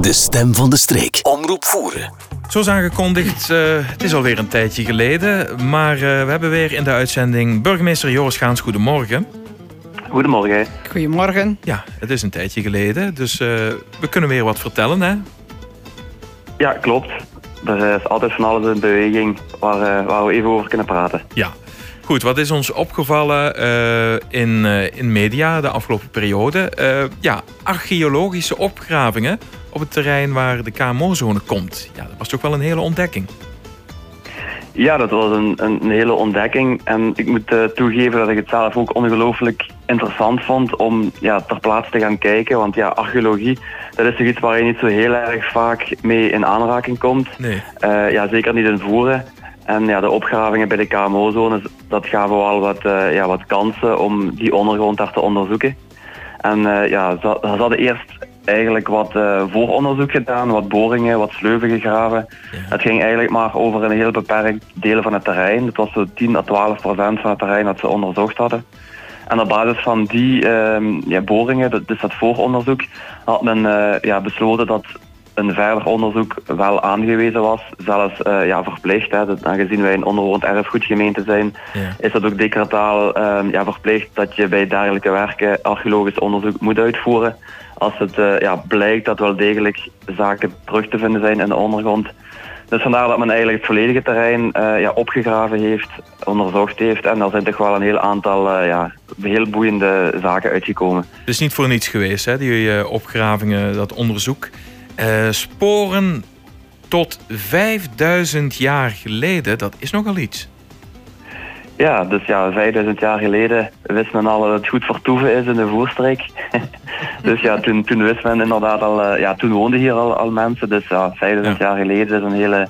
De stem van de streek. Omroep voeren. Zoals aangekondigd, uh, het is alweer een tijdje geleden. Maar uh, we hebben weer in de uitzending burgemeester Joris Gaans. Goedemorgen. Goedemorgen. Goedemorgen. Ja, het is een tijdje geleden, dus uh, we kunnen weer wat vertellen, hè? Ja, klopt. Er is altijd van alles in beweging waar, waar we even over kunnen praten. Ja, Goed, wat is ons opgevallen uh, in, uh, in media de afgelopen periode? Uh, ja, archeologische opgravingen op het terrein waar de KMO-zone komt. Ja, dat was toch wel een hele ontdekking. Ja, dat was een, een hele ontdekking. En ik moet toegeven dat ik het zelf ook ongelooflijk interessant vond om ja, ter plaatse te gaan kijken. Want ja, archeologie, dat is toch iets waar je niet zo heel erg vaak mee in aanraking komt. Nee. ja, zeker niet in voeren. En ja, de opgravingen bij de KMO-zones, dat gaven wel wat, uh, ja, wat kansen om die ondergrond daar te onderzoeken. En uh, ja, ze, ze, hadden eerst eigenlijk wat uh, vooronderzoek gedaan, wat boringen, wat sleuven gegraven. Ja. Het ging eigenlijk maar over een heel beperkt deel van het terrein. Het was zo 10 à 12 procent van het terrein dat ze onderzocht hadden. En op basis van die uh, ja, boringen, dus dat vooronderzoek, had men ja, besloten dat een verder onderzoek wel aangewezen was, zelfs uh, ja, verplicht. Hè. Dat, aangezien wij een onderwoond erfgoedgemeente zijn, ja. is dat ook decretaal uh, ja, verplicht dat je bij dergelijke werken archeologisch onderzoek moet uitvoeren. Als het uh, ja, blijkt dat wel degelijk zaken terug te vinden zijn in de ondergrond. Dus vandaar dat men eigenlijk het volledige terrein ja, opgegraven heeft, onderzocht heeft. En daar zijn toch wel een heel aantal ja, heel boeiende zaken uitgekomen. Het is niet voor niets geweest, hè, die opgravingen, dat onderzoek. Uh, sporen tot 5000 jaar geleden, dat is nogal iets. Ja, dus ja, 5000 jaar geleden wist men al dat het goed vertoeven is in de voerstreek. dus ja, toen, toen wist men inderdaad al, uh, ja, toen woonden hier al, al mensen. Dus ja, 5000 ja. jaar geleden is een hele,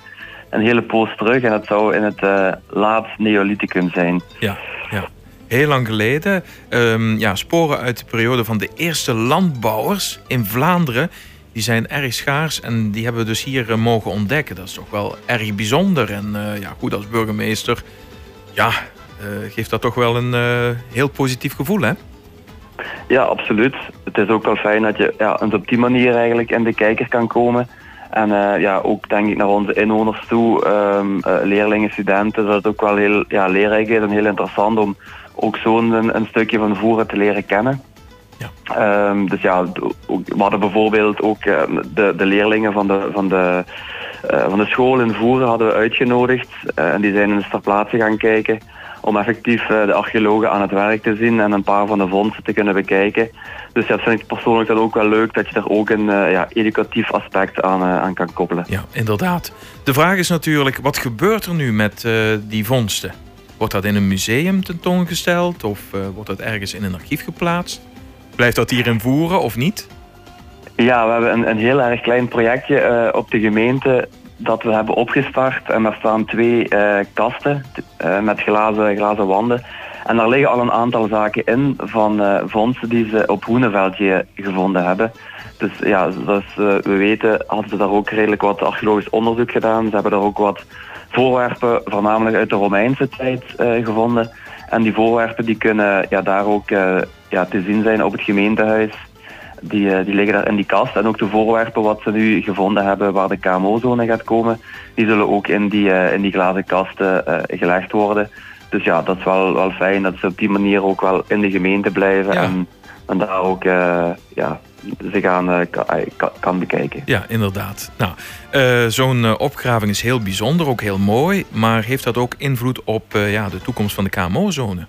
een hele poos terug en het zou in het uh, laat Neolithicum zijn. Ja, ja. Heel lang geleden. Um, ja, sporen uit de periode van de eerste landbouwers in Vlaanderen die zijn erg schaars en die hebben we dus hier uh, mogen ontdekken. Dat is toch wel erg bijzonder. En uh, ja, goed als burgemeester, ja, uh, geeft dat toch wel een heel positief gevoel, hè? Ja, absoluut. Het is ook wel fijn dat je ja, op die manier eigenlijk in de kijker kan komen. En ja, ook denk ik naar onze inwoners toe, um, leerlingen, studenten, dat het ook wel heel ja, leerrijk is en heel interessant om ook zo'n een, een stukje van voeren te leren kennen. Ja. Um, dus ja, we hadden bijvoorbeeld ook uh, de, de leerlingen van de, van, de, uh, van de school in Voeren hadden we uitgenodigd. Uh, en die zijn eens ter plaatse gaan kijken om effectief de archeologen aan het werk te zien en een paar van de vondsten te kunnen bekijken. Dus ja, dat vind ik persoonlijk dan ook wel leuk dat je daar ook een ja, educatief aspect aan, aan kan koppelen. Ja, inderdaad. De vraag is natuurlijk, wat gebeurt er nu met die vondsten? Wordt dat in een museum tentoongesteld of wordt dat ergens in een archief geplaatst? Blijft dat hier in voeren of niet? Ja, we hebben een, een heel erg klein projectje uh, op de gemeente dat we hebben opgestart. En daar staan twee uh, kasten uh, met glazen, glazen wanden. En daar liggen al een aantal zaken in van vondsten die ze op Hoeneveldje gevonden hebben. Dus ja, zoals we weten hadden ze daar ook redelijk wat archeologisch onderzoek gedaan. Ze hebben daar ook wat voorwerpen, voornamelijk uit de Romeinse tijd, gevonden. En die voorwerpen die kunnen ja, daar ook uh, ja, te zien zijn op het gemeentehuis. Die, uh, die liggen daar in die kast. En ook de voorwerpen wat ze nu gevonden hebben waar de KMO-zone gaat komen, die zullen ook in die, uh, in die glazen kasten gelegd worden. Dus ja, dat is wel, wel fijn dat ze op die manier ook wel in de gemeente blijven. Ja. En, en daar ook ja, zich aan kan, kan bekijken. Ja, inderdaad. Nou, uh, Zo'n uh, opgraving is heel bijzonder, ook heel mooi. Maar heeft dat ook invloed op uh, ja, de toekomst van de KMO-zone?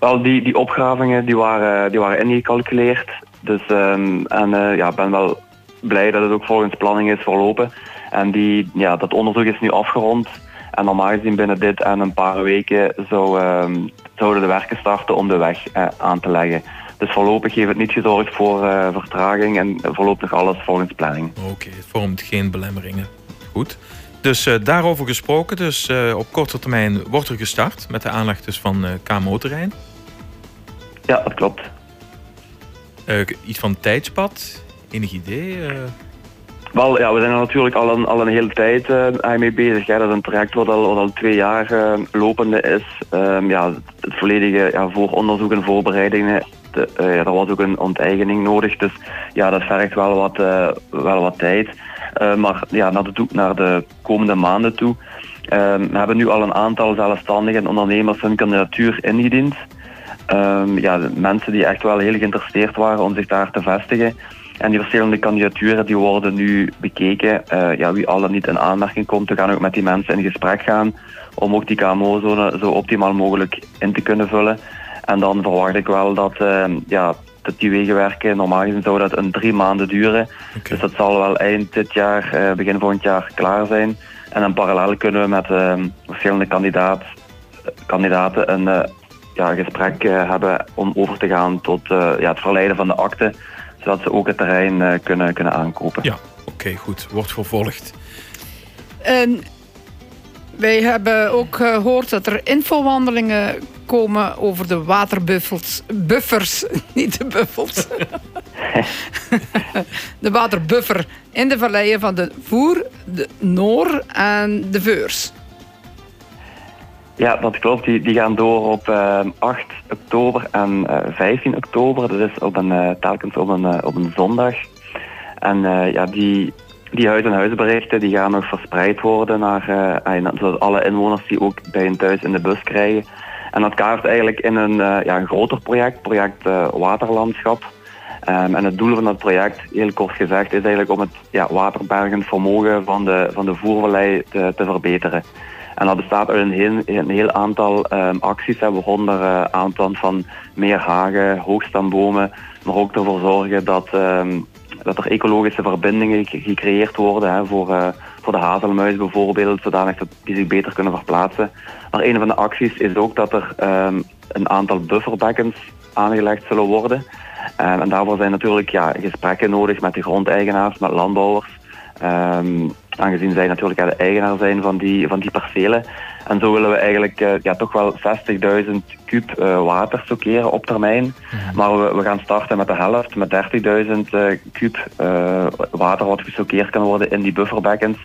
Wel, die, die opgravingen die waren, die waren ingecalculeerd. Dus, um, en ja, ik ben wel blij dat het ook volgens planning is verlopen. En die, ja, dat onderzoek is nu afgerond. En normaal gezien binnen dit en een paar weken zou, um, zouden de werken starten om de weg aan te leggen. Dus voorlopig heeft het niet gezorgd voor uh, vertraging en voorlopig alles volgens planning. Oké, okay, het vormt geen belemmeringen. Goed. Dus uh, daarover gesproken, dus uh, op korte termijn wordt er gestart met de aanleg dus van KMO-terrein. Ja, dat klopt. iets van tijdspad? Enig idee? Wel, ja, we zijn er natuurlijk al een, al een hele tijd mee bezig. Hè. Dat is een traject wat al, wat al twee jaar lopende is. Um, ja, het volledige ja, vooronderzoek en voorbereidingen De, er was ook een onteigening nodig, dus ja, dat vergt wel wat, wel wat tijd. maar ja, naar de, naar de komende maanden toe. we hebben nu al een aantal zelfstandigen en ondernemers hun kandidatuur ingediend. Um, ja, mensen die echt wel heel geïnteresseerd waren om zich daar te vestigen. En die verschillende kandidaturen die worden nu bekeken. Uh, ja, wie al niet in aanmerking komt, we gaan ook met die mensen in gesprek gaan om ook die KMO-zone zo optimaal mogelijk in te kunnen vullen. En dan verwacht ik wel dat, uh, ja, dat die wegenwerken, normaal gezien zou dat een drie maanden duren. Dus dat zal wel eind dit jaar, uh, begin volgend jaar klaar zijn. En dan parallel kunnen we met ehm, verschillende kandidaat, kandidaten een ja, gesprek hebben om over te gaan tot ja, het verleiden van de akte zodat ze ook het terrein uh, kunnen, kunnen aankopen. Ja, oké, goed. Wordt vervolgd. En wij hebben ook gehoord dat er infowandelingen komen over de waterbuffels. Buffers, niet de buffels. de waterbuffer in de valleien van de Voer, de Noor en de Veurs. Ja, dat klopt. Die, die gaan door op uh, eh, 8 oktober en uh, eh, 15 oktober. Dat is op een, telkens op een, op een zondag. En ja, die, die huis- en huisberichten die gaan nog verspreid worden naar zodat alle inwoners die ook bij hun thuis in de bus krijgen. En dat kaart eigenlijk in een, ja, een groter project, project Waterlandschap. Um, en het doel van dat project, heel kort gezegd, is eigenlijk om het ja, waterbergend vermogen van de, van de voervallei te, te verbeteren. En dat bestaat uit een heel, een heel aantal um, acties, waaronder uh, aanplant van meer hagen, hoogstambomen, maar ook ervoor zorgen dat, um, dat er ecologische verbindingen gecreëerd worden hè, voor, uh, voor de hazelmuis bijvoorbeeld, zodanig dat die zich beter kunnen verplaatsen. Maar een van de acties is ook dat er um, een aantal bufferbekkens aangelegd zullen worden. en daarvoor zijn natuurlijk ja, gesprekken nodig met de grondeigenaars, met landbouwers. Um, aangezien zij natuurlijk de eigenaar zijn van die, van die percelen. En zo willen we eigenlijk uh, ja, toch wel 60.000 kub uh, water stockeren op termijn. Mhm. Maar we, we, gaan starten met de helft, met 30.000 uh, kub water wat gestockeerd kan worden in die bufferbekkens.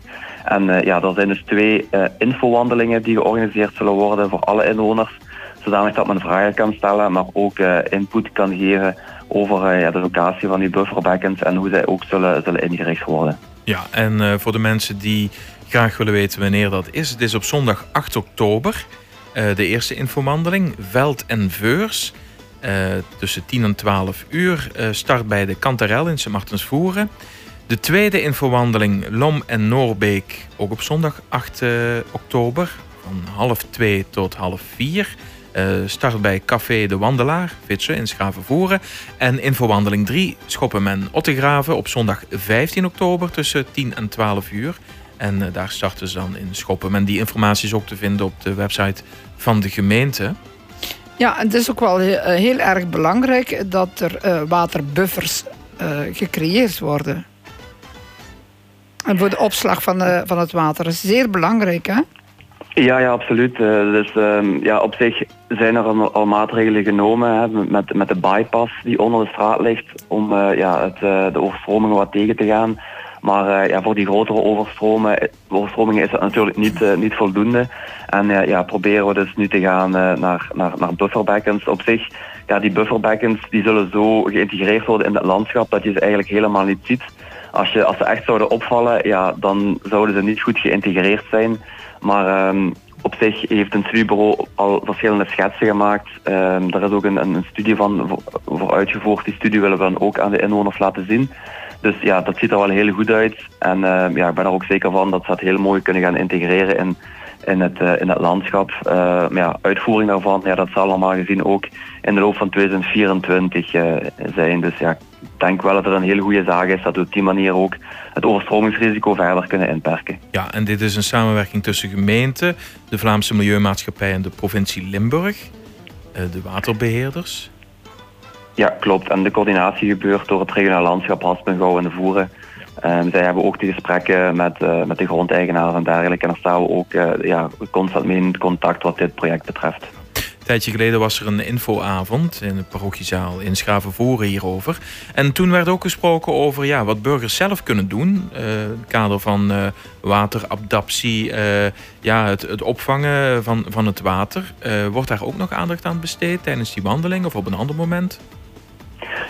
En ja, er zijn dus twee infowandelingen die georganiseerd zullen worden voor alle inwoners. Zodanig dat men vragen kan stellen, maar ook input kan geven over ja, de locatie van die bufferbekkens en hoe zij ook zullen, zullen ingericht worden. Ja, en uh, voor de mensen die graag willen weten wanneer dat is. Het is op zondag 8 oktober. Uh, de eerste infomandeling, Veld en Veurs. Uh, tussen 10 en 12 uur. start bij de Kantarel in Sint Martensvoeren. De tweede infowandeling, Lom en Noorbeek. Ook op zondag 8 oktober. Van half 2 tot half 4. Uh, start bij Café de Wandelaar, Vitsen in Schravenvoeren. En infowandeling 3, Schoppen en Ottegraven op zondag 15 oktober tussen 10 en 12 uur. En uh, daar starten ze dan in Schoppen. En die informatie is ook te vinden op de website van de gemeente. Ja, het is ook wel heel, eh, heel erg belangrijk dat er waterbuffers gecreëerd worden. En voor de opslag van, van het water. Is zeer belangrijk, hè? Ja, ja, absoluut. Uh, dus uh, ja, op zich zijn er al, maatregelen genomen hè, met, met de bypass die onder de straat ligt om uh, ja, het, uh, de overstromingen wat tegen te gaan. Maar ja, voor die grotere overstromen, overstromingen is dat natuurlijk niet, niet voldoende. En ja, proberen we dus nu te gaan naar, naar, naar bufferbekkens. Op zich, ja, die bufferbekkens die zullen zo geïntegreerd worden in het landschap dat je ze eigenlijk helemaal niet ziet. Als, je, als ze echt zouden opvallen, ja, dan zouden ze niet goed geïntegreerd zijn. Maar um, op zich heeft een studiebureau al verschillende schetsen gemaakt. Um, daar is ook een, een studie van voor, uitgevoerd. Die studie willen we dan ook aan de inwoners laten zien. Dus ja, dat ziet er wel heel goed uit. En uh, ja, ik ben er ook zeker van dat ze dat heel mooi kunnen gaan integreren in, in, het, uh, in het landschap. Maar ja, uitvoering daarvan, ja, dat zal allemaal gezien ook in de loop van 2024 uh, zijn. Dus ja, denk wel dat er een hele goede zaak is dat we op die manier ook het overstromingsrisico verder kunnen inperken. Ja, en dit is een samenwerking tussen gemeenten, de Vlaamse Milieumaatschappij en de provincie Limburg, de waterbeheerders. Ja, klopt. En de coördinatie gebeurt door het regionaal landschap Haspengouw en de Voeren. Um, zij hebben ook die gesprekken met, uh, met de grondeigenaren en dergelijke. En daar staan we ook uh, ja, constant mee in contact wat dit project betreft. Tijdje geleden was er een infoavond in de parochiezaal in Schavenvoeren hierover. En toen werd ook gesproken over ja, wat burgers zelf kunnen doen. In het kader van uh, wateradaptie, uh, ja, het, het, opvangen van, van het water. wordt daar ook nog aandacht aan besteed tijdens die wandeling of op een ander moment?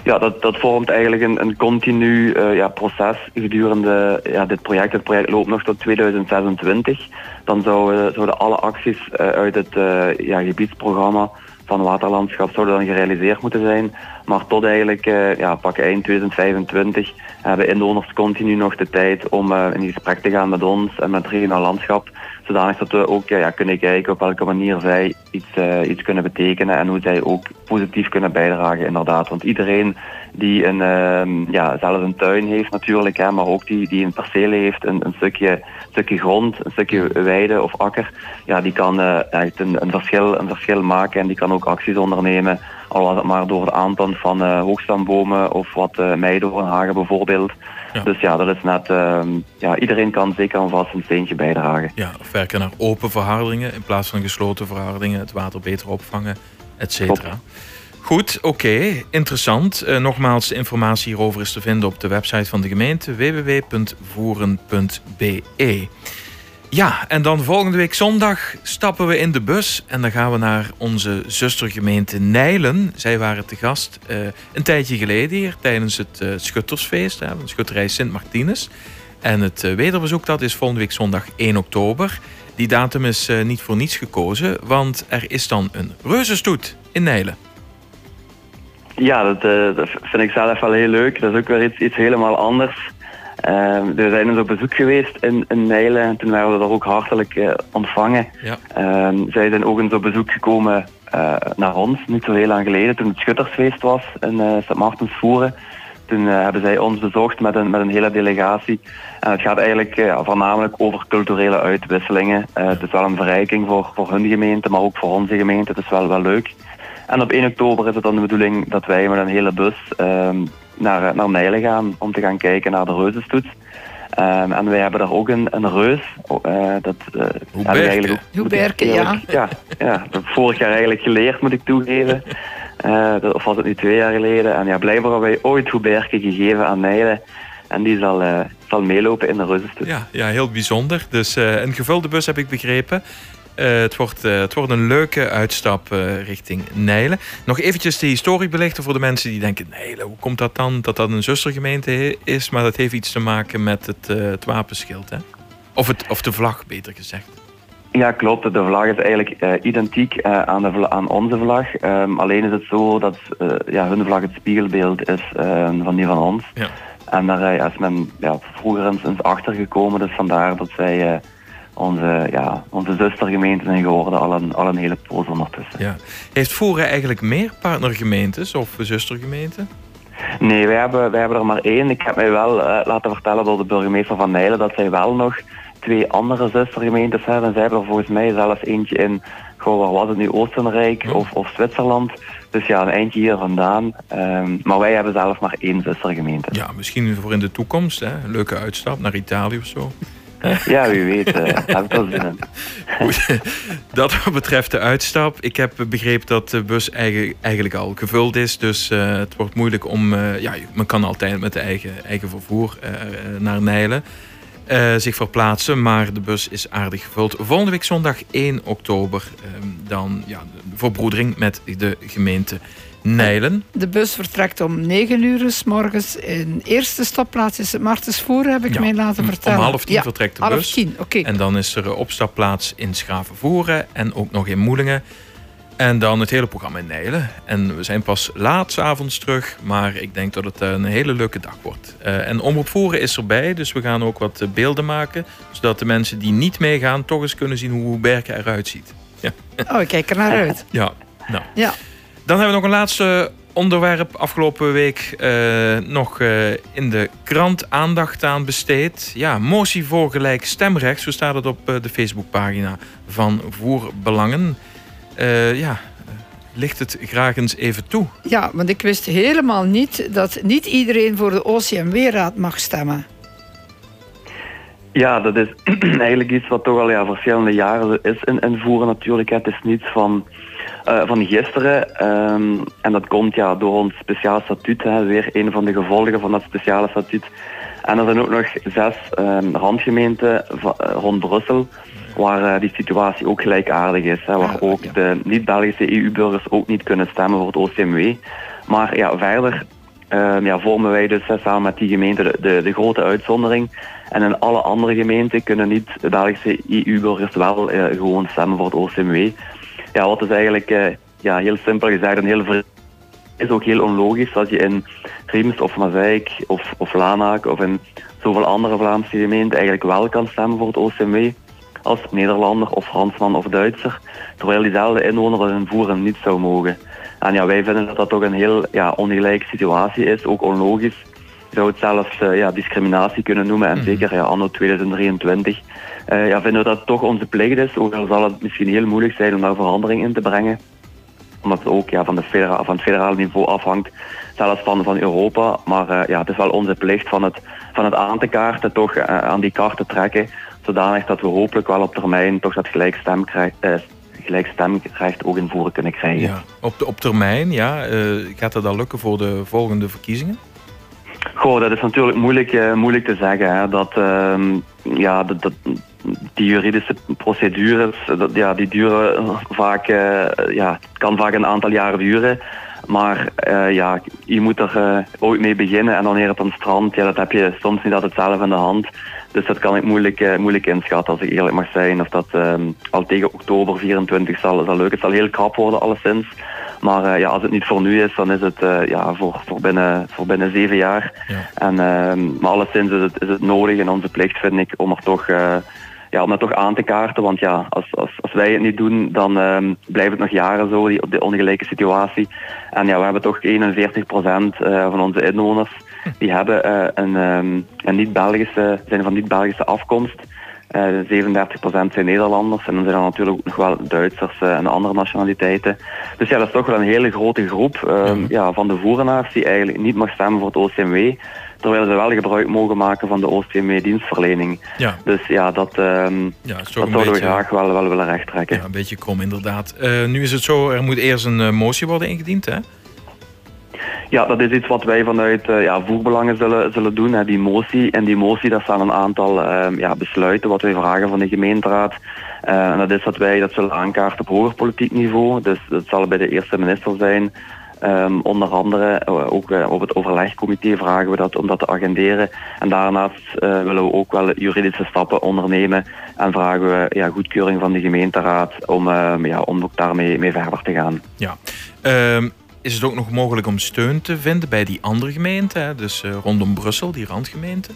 Ja, dat, dat vormt eigenlijk een, een continu uh, ja, proces gedurende ja, dit project. Het project loopt nog tot 2026. Dan zouden, zouden alle acties uh, uit het uh, ja, gebiedsprogramma van waterlandschap zouden dan gerealiseerd moeten zijn. Maar tot eigenlijk uh, ja, pak eind 2025 hebben inwoners continu nog de tijd om uh, in gesprek te gaan met ons en met het regionaal landschap. Zodanig dat we ook ja, kunnen kijken op welke manier zij iets, uh, iets kunnen betekenen en hoe zij ook positief kunnen bijdragen inderdaad. Want iedereen die een, ja, zelf een tuin heeft natuurlijk, hè, maar ook die, die een perceel heeft, een, een stukje, stukje grond, een stukje weide of akker, ja, die kan echt een, een, verschil, een verschil maken en die kan ook acties ondernemen al was het maar door het aanplant van uh, hoogstambomen of wat uh, meidoornhagen bijvoorbeeld. Ja. Dus ja, dat is net, uh, ja, iedereen kan zeker en vast een steentje bijdragen. Ja, of werken naar open verhardingen in plaats van gesloten verhardingen, het water beter opvangen, et cetera. Goed, oké, okay, interessant. Uh, nogmaals, de informatie hierover is te vinden op de website van de gemeente www.voeren.be. Ja, en dan volgende week zondag stappen we in de bus en dan gaan we naar onze zustergemeente Nijlen. Zij waren te gast uh, een tijdje geleden hier tijdens het uh, Schuttersfeest, hè, van Schutterij Sint Martinus. En het uh, wederbezoek dat is volgende week zondag 1 oktober. Die datum is niet voor niets gekozen, want er is dan een reuzenstoet in Nijlen. Ja, dat, dat vind ik zelf wel heel leuk. Dat is ook weer iets, iets helemaal anders. Uh, we zijn dus op bezoek geweest in, in Nijlen en toen werden we daar ook hartelijk uh, ontvangen. Ja. Uh, zij zijn ook eens op bezoek gekomen uh, naar ons, niet zo heel lang geleden, toen het Schuttersfeest was in uh, St. Maartensvoeren. Toen hebben zij ons bezocht met een, met een hele delegatie. En het gaat eigenlijk voornamelijk over culturele uitwisselingen. het is wel een verrijking voor, voor hun gemeente, maar ook voor onze gemeente. Het is wel, wel leuk. En op 1 oktober is het dan de bedoeling dat wij met een hele bus ehm, naar, naar Nijlen gaan om te gaan kijken naar de reuzenstoet. Um, en wij hebben daar ook een, een reus. Uh, dat uh, Hoe eigenlijk ook, ja. ja. Ja, dat heb ik vorig jaar eigenlijk geleerd, moet ik toegeven. Uh, dat, of was het nu twee jaar geleden. En ja, blijkbaar hebben wij ooit Hoeberke gegeven aan Nijlen. En die zal, zal meelopen in de reuzenstoet. Ja, ja, heel bijzonder. Dus een gevulde bus heb ik begrepen. Uh, het, wordt, uh, het wordt een leuke uitstap uh, richting Nijlen. Nog eventjes de historie belichten voor de mensen die denken... Nijlen, hoe komt dat dan? Dat dat een zustergemeente is, maar dat heeft iets te maken met het, het wapenschild, hè? Of, het, of de vlag, beter gezegd. Ja, klopt. De vlag is eigenlijk identiek aan, de, aan onze vlag. Um, alleen is het zo dat ja, hun vlag het spiegelbeeld is van die van ons. Ja. En daar is men ja, vroeger eens, eens achter gekomen. Dus vandaar dat zij onze, ja, onze zustergemeenten zijn geworden al een, al een hele poos ondertussen. Ja. Heeft Voeren eigenlijk meer partnergemeentes of zustergemeenten? Nee, wij hebben, wij hebben er maar één. Ik heb mij wel uh, laten vertellen door de burgemeester van Nijlen dat zij wel nog twee andere zustergemeentes hebben. Zij hebben er volgens mij zelfs eentje in, goh, waar was het nu, Oostenrijk ja. of, of Zwitserland. Dus ja, een eindje hier vandaan. Um, maar wij hebben zelf maar één zustergemeente. Ja, misschien voor in de toekomst. Hè? Een leuke uitstap naar Italië of zo. Ja, wie weet. Uh, dat wat betreft de uitstap. Ik heb begrepen dat de bus eigenlijk al gevuld is. Dus uh, het wordt moeilijk om... Uh, ja, men kan altijd met de eigen, eigen vervoer naar Nijlen zich verplaatsen. Maar de bus is aardig gevuld. Volgende week zondag 1 oktober. Ehm, dan ja, verbroedering met de gemeente Nijlen. De bus vertrekt om 9 uur s morgens. In eerste stopplaats is het Martensvoer, heb ik ja, mij laten vertellen. Om half tien ja, vertrekt de half bus. Tien, okay. En dan is er een opstapplaats in Schravenvoeren en ook nog in Moelingen. En dan het hele programma in Nijlen. En we zijn pas laat avonds terug, maar ik denk dat het een hele leuke dag wordt. Uh, en Omroep Voeren is erbij, dus we gaan ook wat beelden maken. Zodat de mensen die niet meegaan toch eens kunnen zien hoe Berken eruit ziet. Ja. Oh, ik kijk er naar uit. Ja, nou. Ja. Dan hebben we nog een laatste onderwerp afgelopen week uh, nog uh, in de krant aandacht aan besteed. Ja, motie voor gelijk stemrecht, zo staat het op uh, de Facebookpagina van Voerbelangen. ja, ligt het graag eens even toe. Ja, want ik wist helemaal niet dat niet iedereen voor de OCMW-raad mag stemmen. Ja, dat is eigenlijk iets wat toch al ja, verschillende jaren is in, in voeren natuurlijk. Het is niets van uh, van gisteren. Um, en dat komt ja, door ons speciaal statuut. Hè, weer een van de gevolgen van dat speciale statuut. En er zijn ook nog zes um, randgemeenten uh, rond Brussel waar uh, die situatie ook gelijkaardig is. Hè, waar ook de niet-Belgische EU-burgers ook niet kunnen stemmen voor het OCMW. Maar ja, verder ehm, ja, vormen wij dus samen met die gemeente de, de, de, grote uitzondering. En in alle andere gemeenten kunnen niet de Belgische EU-burgers wel gewoon stemmen voor het OCMW. Ja, wat is eigenlijk ja, heel simpel gezegd een heel is ook heel onlogisch dat je in Riems of Mazeik of, of Lanaak of in zoveel andere Vlaamse gemeenten eigenlijk wel kan stemmen voor het OCMW als Nederlander of Fransman of Duitser, terwijl diezelfde inwoner in Voeren niet zou mogen. En ja, wij vinden dat dat toch een heel ja, ongelijke situatie is, ook onlogisch. Je zou het zelfs uh, ja, discriminatie kunnen noemen en mhm. zeker ja, anno 2023 uh, ja, vinden we dat toch onze plicht is, ook al zal het misschien heel moeilijk zijn om daar verandering in te brengen omdat het ook ja, van, de federa van het federale niveau afhangt, zelfs van, van Europa. Maar uh, ja, het is wel onze plicht van het, van het aan te kaarten, toch uh, aan die kaart te trekken, zodanig dat we hopelijk wel op termijn toch dat gelijk stem krijgt. Uh, gelijk stemrecht ook in voren kunnen krijgen. Ja. Op, de, op termijn, ja. gaat dat dan lukken voor de volgende verkiezingen? Goh, dat is natuurlijk moeilijk, moeilijk te zeggen. Hè. Dat, ehm, ja, dat, die juridische procedures, dat, ja, die duren vaak, uh, ja, kan vaak een aantal jaren duren. Maar uh, ja, je moet er ooit mee beginnen en wanneer het aan strand, ja, dat heb je soms niet altijd zelf in de hand. Dus dat kan ik moeilijk, moeilijk inschatten als ik eerlijk mag zijn. Of dat um, al tegen oktober 24 zal, zal lukken. Het zal heel krap worden alleszins. Maar ja, als het niet voor nu is, dan is het ja, voor, voor, binnen, voor binnen zeven jaar. Ja. En, uh, maar alleszins is het, is het nodig en onze plicht vind ik om er toch ja, om dat toch aan te kaarten. Want ja, als, als, als wij het niet doen, dan um, blijft het nog jaren zo, die, de ongelijke situatie. En ja, we hebben toch 41 procent uh, van onze inwoners die hebben uh, een, um, een niet-Belgische, zijn van niet-Belgische afkomst. Uh, 37% zijn Nederlanders en dan zijn er natuurlijk ook nog wel Duitsers en andere nationaliteiten. Dus ja, dat is toch wel een hele grote groep uh, ja, van de voerenaars die eigenlijk niet mag stemmen voor het OCMW. Terwijl ze wel gebruik mogen maken van de OCMW-dienstverlening. Ja. Dus ja, dat, um, ja, dat zouden we graag wel, wel willen rechttrekken. Ja, een beetje krom inderdaad. Uh, nu is het zo, er moet eerst een motie worden ingediend, hè? Ja, dat is iets wat wij vanuit uh, ja, voerbelangen zullen, zullen doen, hè, die motie. En die motie, dat staan een aantal ehm, ja, besluiten wat wij vragen van de gemeenteraad. en dat is dat wij dat zullen aankaarten op hoger politiek niveau. Dus dat zal bij de eerste minister zijn. Um, onder andere uh, ook op het overlegcomité vragen we dat om dat te agenderen. En daarnaast willen we ook wel juridische stappen ondernemen en vragen we ja, goedkeuring van de gemeenteraad om, ehm, ja, om ook daarmee mee verder te gaan. Ja. Is het ook nog mogelijk om steun te vinden bij die andere gemeenten, dus rondom Brussel, die randgemeenten?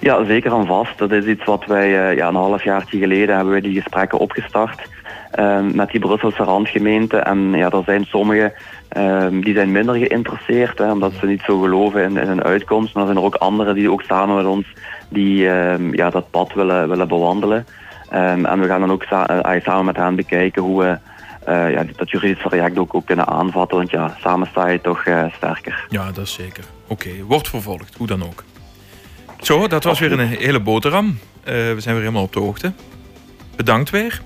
Ja, zeker en vast. Dat is iets wat wij ja, een half jaar geleden hebben we die gesprekken opgestart. Ehm, met die Brusselse randgemeente. En ja, er zijn sommigen um, die zijn minder geïnteresseerd, hè, omdat ze niet zo geloven in, een uitkomst. Maar er zijn ook anderen die ook samen met ons die um, ja, dat pad willen, willen bewandelen. en we gaan dan ook uh, samen met hen bekijken hoe we uh, ja, dat juridisch traject ook, ook kunnen aanvatten. Want ja, samen sta je toch uh, sterker. Ja, dat is zeker. Oké, wordt vervolgd, hoe dan ook. Zo, dat was weer een hele boterham. we zijn weer helemaal op de hoogte. Bedankt weer.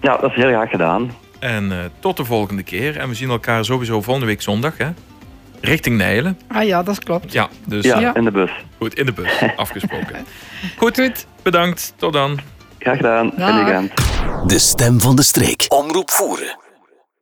Ja, dat is heel graag gedaan. En uh, tot de volgende keer. En we zien elkaar sowieso volgende week zondag, hè? Richting Nijlen. Ah ja, dat klopt. Ja, dus, ja, ja. in de bus. Goed, in de bus. Afgesproken. Goed, Goed, bedankt. Tot dan. Graag gedaan. Fijne De stem van de streek. Omroep voeren.